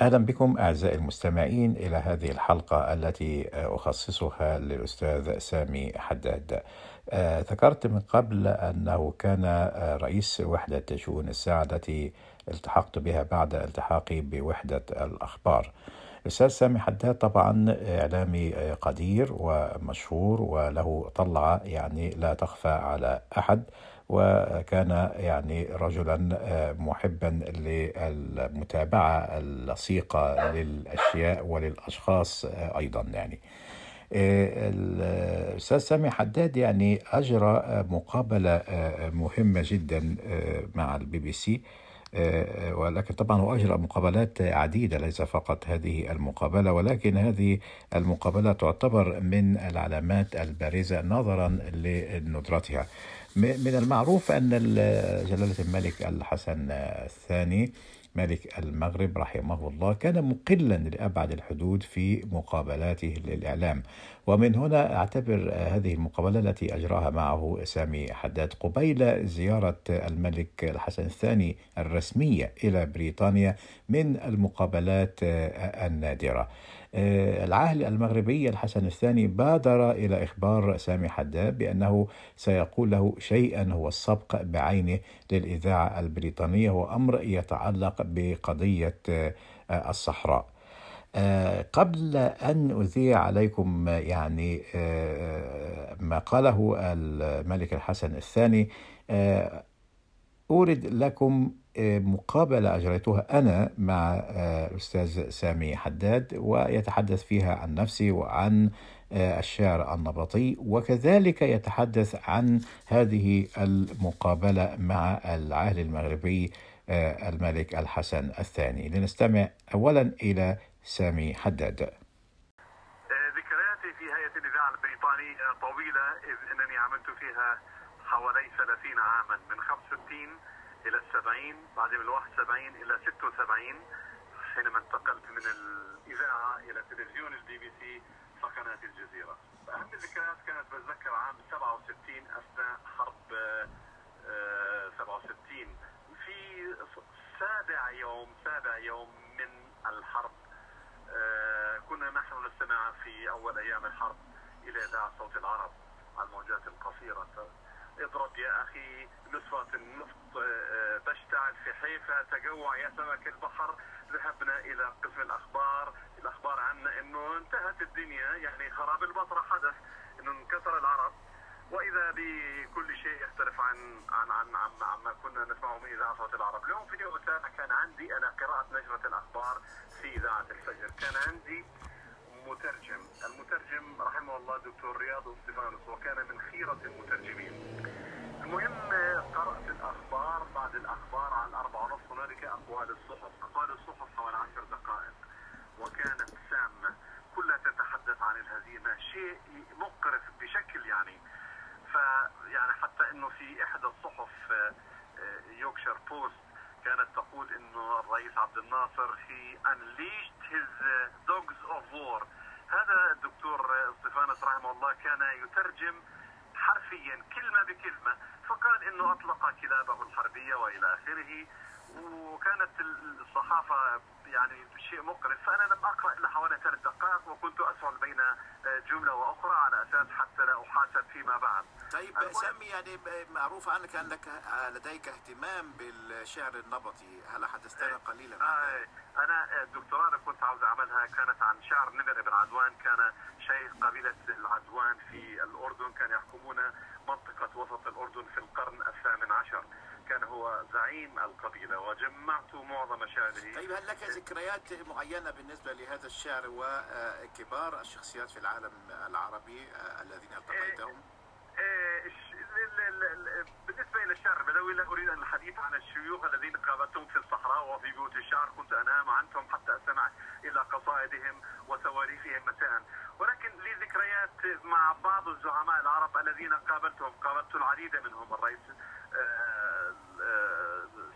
أهلا بكم أعزائي المستمعين إلى هذه الحلقة التي أخصصها للأستاذ سامي حداد. آه، ذكرت من قبل أنه كان آه، رئيس وحدة شؤون الساعة التي التحقت بها بعد التحاقي بوحدة الأخبار. الأستاذ سامي حداد طبعا إعلامي قدير ومشهور وله طلعة يعني لا تخفى على أحد وكان يعني رجلا محبا للمتابعة اللصيقة للأشياء وللأشخاص أيضا يعني. الأستاذ سامي حداد يعني أجرى مقابلة مهمة جدا مع البي بي سي ولكن طبعا هو أجرى مقابلات عديدة ليس فقط هذه المقابلة ولكن هذه المقابلة تعتبر من العلامات البارزة نظرا لندرتها. من المعروف أن جلالة الملك الحسن الثاني ملك المغرب رحمه الله كان مقلا لأبعد الحدود في مقابلاته للإعلام. ومن هنا أعتبر هذه المقابلة التي أجراها معه سامي حداد قبيل زيارة الملك الحسن الثاني الرسمية إلى بريطانيا من المقابلات النادرة. العاهل المغربي الحسن الثاني بادر إلى إخبار سامي حداد بأنه سيقول له شيئا هو السبق بعينه للإذاعة البريطانية وأمر يتعلق بقضية آه، الصحراء. آه، قبل أن أذيع عليكم يعني ما قاله الملك الحسن الثاني أورد لكم مقابلة أجريتها أنا مع الأستاذ سامي حداد ويتحدث فيها عن نفسي وعن الشعر النبطي وكذلك يتحدث عن هذه المقابلة مع العاهل المغربي الملك الحسن الثاني. لنستمع أولا إلى سامي حداد. ذكرياتي في هيئة الإذاعة البريطاني طويلة إذ أنني عملت فيها حوالي 30 عاما من 65 إلى السبعين بعدين من 71 إلى 76 حينما انتقلت من الإذاعة إلى تلفزيون البي بي سي فقناة الجزيرة. أهم الذكريات كانت بتذكر عام 67 أثناء حرب 67 آه، في سابع يوم سابع يوم من الحرب آه، كنا نحن نستمع في أول أيام الحرب إلى إذاعة صوت العرب على الموجات القصيرة. إضرب يا أخي نصفة النفط. بشتعل في حيفا تجوع يا سمك البحر. ذهبنا إلى قسم الأخبار. الأخبار عنا إنه انتهت الدنيا يعني خراب البصرة حدث إنه انكسر العرب. وإذا بكل شيء يختلف عن عن عن عن, عن ما كنا نسمعه من إذاعة صوت العرب، اليوم في اليوم السابع كان عندي أنا قراءة نجره الأخبار في إذاعة الفجر، كان عندي مترجم، المترجم رحمه الله دكتور رياض استفانوس وكان من خيرة المترجمين. المهم قرأت الأخبار بعد الأخبار على أربعة ونص هنالك أقوال الصحف أقوال الصحف حوالي عشر دقائق. وكانت سامة كلها تتحدث عن الهزيمة شيء مقرف بشكل يعني. فيعني حتى إنه في إحدى الصحف آه، بوست كانت تقول إنه الرئيس عبد الناصر he unleashed his dogs of war. هذا الدكتور استفانس رحمه الله كان يترجم حرفيا كلمة بكلمة. فقال إنه أطلق كلابه الحربية وإلى آخره. وكانت الصحافة يعني شيء مقرف. فأنا لم أقرأ إلا حوالي ثلاث دقائق وكنت أسعل بين جملة وأخرى على أساس حتى لا أحاسب فيما بعد. طيب سامي يعني معروف عنك أنك لديك اهتمام بالشعر النبطي. هل حدثتنا قليلا آه أنا الدكتوراه اللي كنت عاوز أعملها كانت عن شعر نمر بن عدوان كان شيخ قبيلة العدوان في الأردن كان يحكمون منطقة وسط الأردن في القرن الثامن عشر. كان هو زعيم القبيلة وجمعت معظم شعره طيب هل لك ذكريات معينة بالنسبة لهذا الشعر وكبار الشخصيات في العالم العربي الذين التقيتهم؟ إيه، بالنسبة إلى الشعر البدوي لا أريد أن الحديث عن الشيوخ الذين قابلتهم في الصحراء وفي بيوت الشعر. كنت أنام عنهم حتى أستمع إلى قصائدهم وتواريخهم مساء. ولكن لي ذكريات مع بعض الزعماء العرب الذين قابلتهم. قابلت العديد منهم الرئيس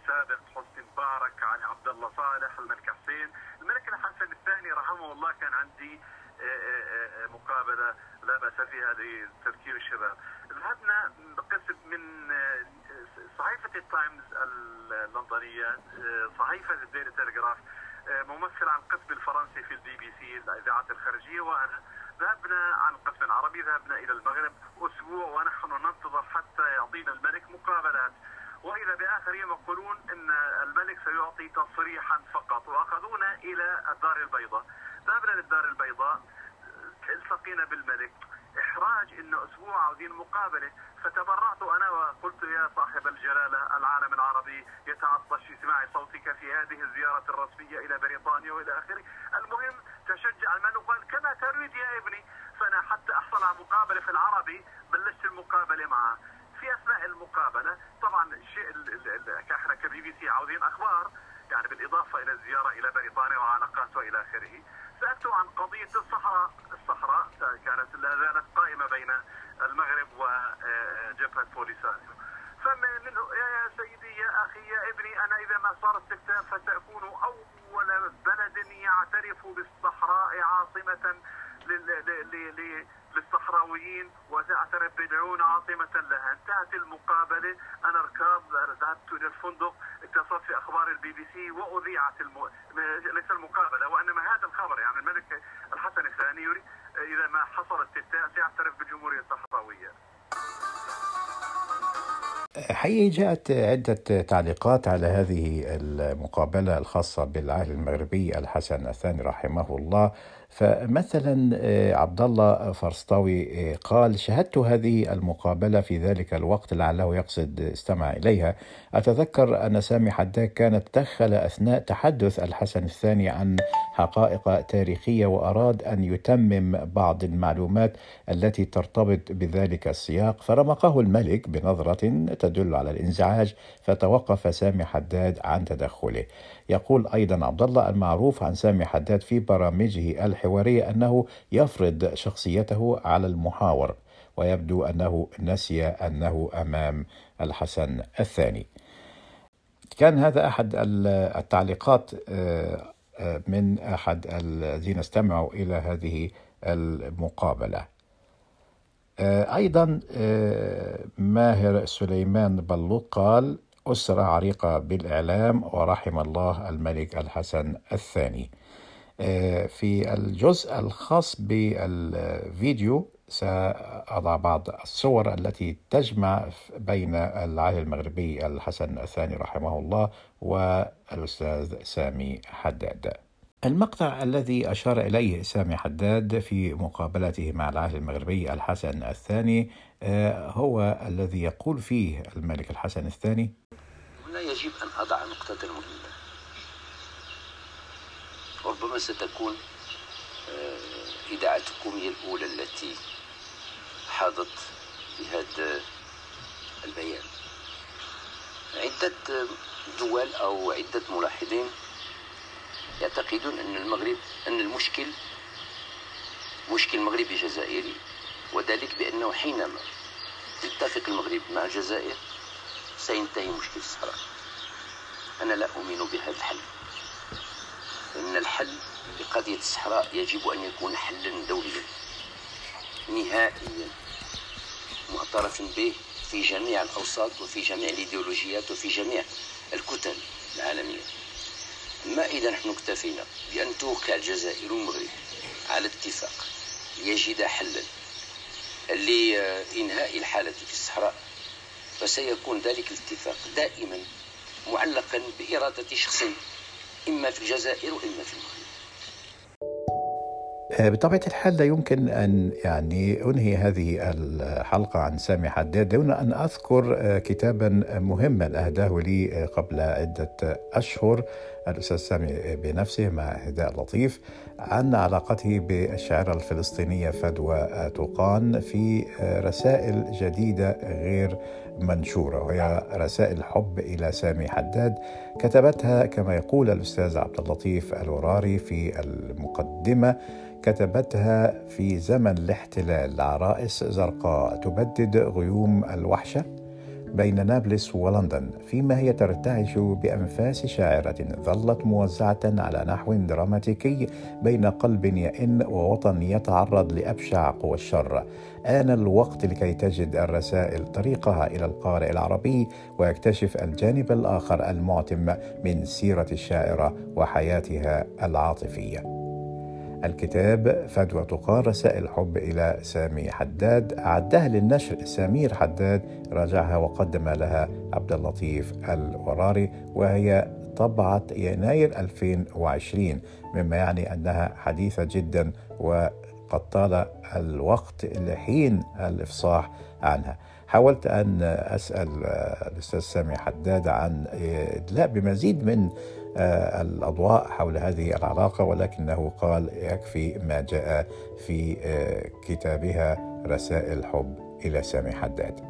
سابق حسني مبارك علي عبد الله صالح الملك حسين الملك الحسن الثاني رحمه الله كان عندي آه، آه، آه، مقابلة لا بأس فيها لتذكير الشباب. ذهبنا بقسم من صحيفة التايمز اللندنية صحيفة الديلي تلغراف ممثل عن القسم الفرنسي في البي بي سي الإذاعات الخارجية وأنا ذهبنا عن القسم العربي ذهبنا إلى المغرب أسبوع ونحن ننتظر حتى يعطينا الملك مقابلات. وإذا بآخر يوم يقولون إن الملك سيعطي تصريحا فقط وأخذونا إلى الدار البيضاء. ذهبنا للدار البيضاء التقينا بالملك إحراج إنه أسبوع عاوزين مقابله فتبرعت أنا وقلت يا صاحب الجلالة العالم العربي يتعطش سماع صوتك في هذه الزيارة الرسمية إلى بريطانيا وإلى آخره، المهم تشجع الملك وقال كما تريد يا ابني، فأنا حتى أحصل على مقابلة في العربي بلشت المقابلة معه. في أثناء المقابلة طبعا الشيء إحنا كبي بي سي عاوزين أخبار يعني بالإضافة إلى الزيارة إلى بريطانيا وعلاقات والى آخره. سالته عن قضية الصحراء، الصحراء كانت لا زالت قائمة بين المغرب وجبهة بوليساريو. فمنه يا سيدي يا أخي يا ابني أنا إذا ما صار استفتاء فساكون أول بلد يعترف بالصحراء عاصمة للصحراويين ويعترف بالعيون عاصمة لها. انتهت المقابلة. أنا ركاب ذهبت إلى الفندق اتصلت في أخبار البي بي سي وأذيعت الم... ليس المقابلة وإنما هذا الخبر. يعني الملك الحسن الثاني إذا ما حصل استفتاء سيعترف بالجمهورية الصحراوية. حقيقي جاءت عدة تعليقات على هذه المقابلة الخاصة بالعاهل المغربي الحسن الثاني رحمه الله. فمثلا عبد الله فرسطاوي قال شهدت هذه المقابلة في ذلك الوقت لعله يقصد استمع إليها. أتذكر أن سامي حداد كان تدخل أثناء تحدث الحسن الثاني عن حقائق تاريخية وأراد أن يتمم بعض المعلومات التي ترتبط بذلك السياق. فرمقه الملك بنظرة تدل على الإنزعاج فتوقف سامي حداد عن تدخله. يقول أيضا عبد الله المعروف عن سامي حداد في برامجه الحوارية أنه يفرض شخصيته على المحاور ويبدو أنه نسي أنه أمام الحسن الثاني. كان هذا أحد التعليقات من أحد الذين استمعوا إلى هذه المقابلة. أيضا ماهر سليمان بلوط قال أسرة عريقة بالإعلام ورحم الله الملك الحسن الثاني. في الجزء الخاص بالفيديو سأضع بعض الصور التي تجمع بين العاهل المغربي الحسن الثاني رحمه الله والأستاذ سامي حداد. المقطع الذي أشار إليه سامي حداد في مقابلته مع العاهل المغربي الحسن الثاني هو الذي يقول فيه الملك الحسن الثاني هنا يجب أن أضع نقطة مهمة ربما ستكون إذاعتكم هي الأولى التي حاضت بهذا البيان. عدة دول أو عدة ملاحظين يعتقدون أن المغرب أن المشكل مشكل مغربي جزائري وذلك بأنه حينما يتفق المغرب مع الجزائر سينتهي مشكل الصحراء. أنا لا أؤمن بهذا الحل. إن الحل لقضية الصحراء يجب أن يكون حلا دوليا نهائيا معترف به في جميع الأوساط وفي جميع الإيديولوجيات وفي جميع الكتل العالمية. ما إذا نحن اكتفينا بأن توقع الجزائر والمغرب على اتفاق ليجد حلا لإنهاء الحالة في الصحراء فسيكون ذلك الاتفاق دائما معلقا بإرادة شخص إما في الجزائر وإما في المغرب. بطبيعة الحال لا يمكن أن يعني أنهي هذه الحلقة عن سامي حداد دون أن أذكر كتابا مهما أهداه لي قبل عدة أشهر الأستاذ سامي بنفسه مع هداء لطيف عن علاقته بالشاعرة الفلسطينية فدوى طوقان في رسائل جديدة غير منشورة وهي رسائل حب إلى سامي حداد كتبتها كما يقول الأستاذ عبد اللطيف الوراري في المقدمة. كتبتها في زمن الاحتلال. عرائس زرقاء تبدد غيوم الوحشة بين نابلس ولندن فيما هي ترتعش بأنفاس شاعرة ظلت موزعة على نحو دراماتيكي بين قلب يئن ووطن يتعرض لأبشع قوى الشر. آن الوقت لكي تجد الرسائل طريقها إلى القارئ العربي ويكتشف الجانب الآخر المعتم من سيرة الشاعرة وحياتها العاطفية. الكتاب فدوى تقال رسائل حب إلى سامي حداد. أعدها للنشر سمير حداد راجعها وقدم لها عبد اللطيف الوراري وهي طبعة يناير 2020 مما يعني أنها حديثة جدا وقد طال الوقت لحين الإفصاح عنها. حاولت أن أسأل الأستاذ سامي حداد عن إدلاء بمزيد من الأضواء حول هذه العلاقة ولكنه قال يكفي ما جاء في آه، كتابها رسائل حب إلى سامي حداد.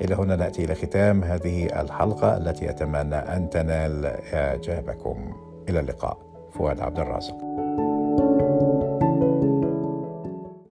إلى هنا نأتي إلى ختام هذه الحلقة التي أتمنى أن تنال إعجابكم. إلى اللقاء. فؤاد عبد الرازق.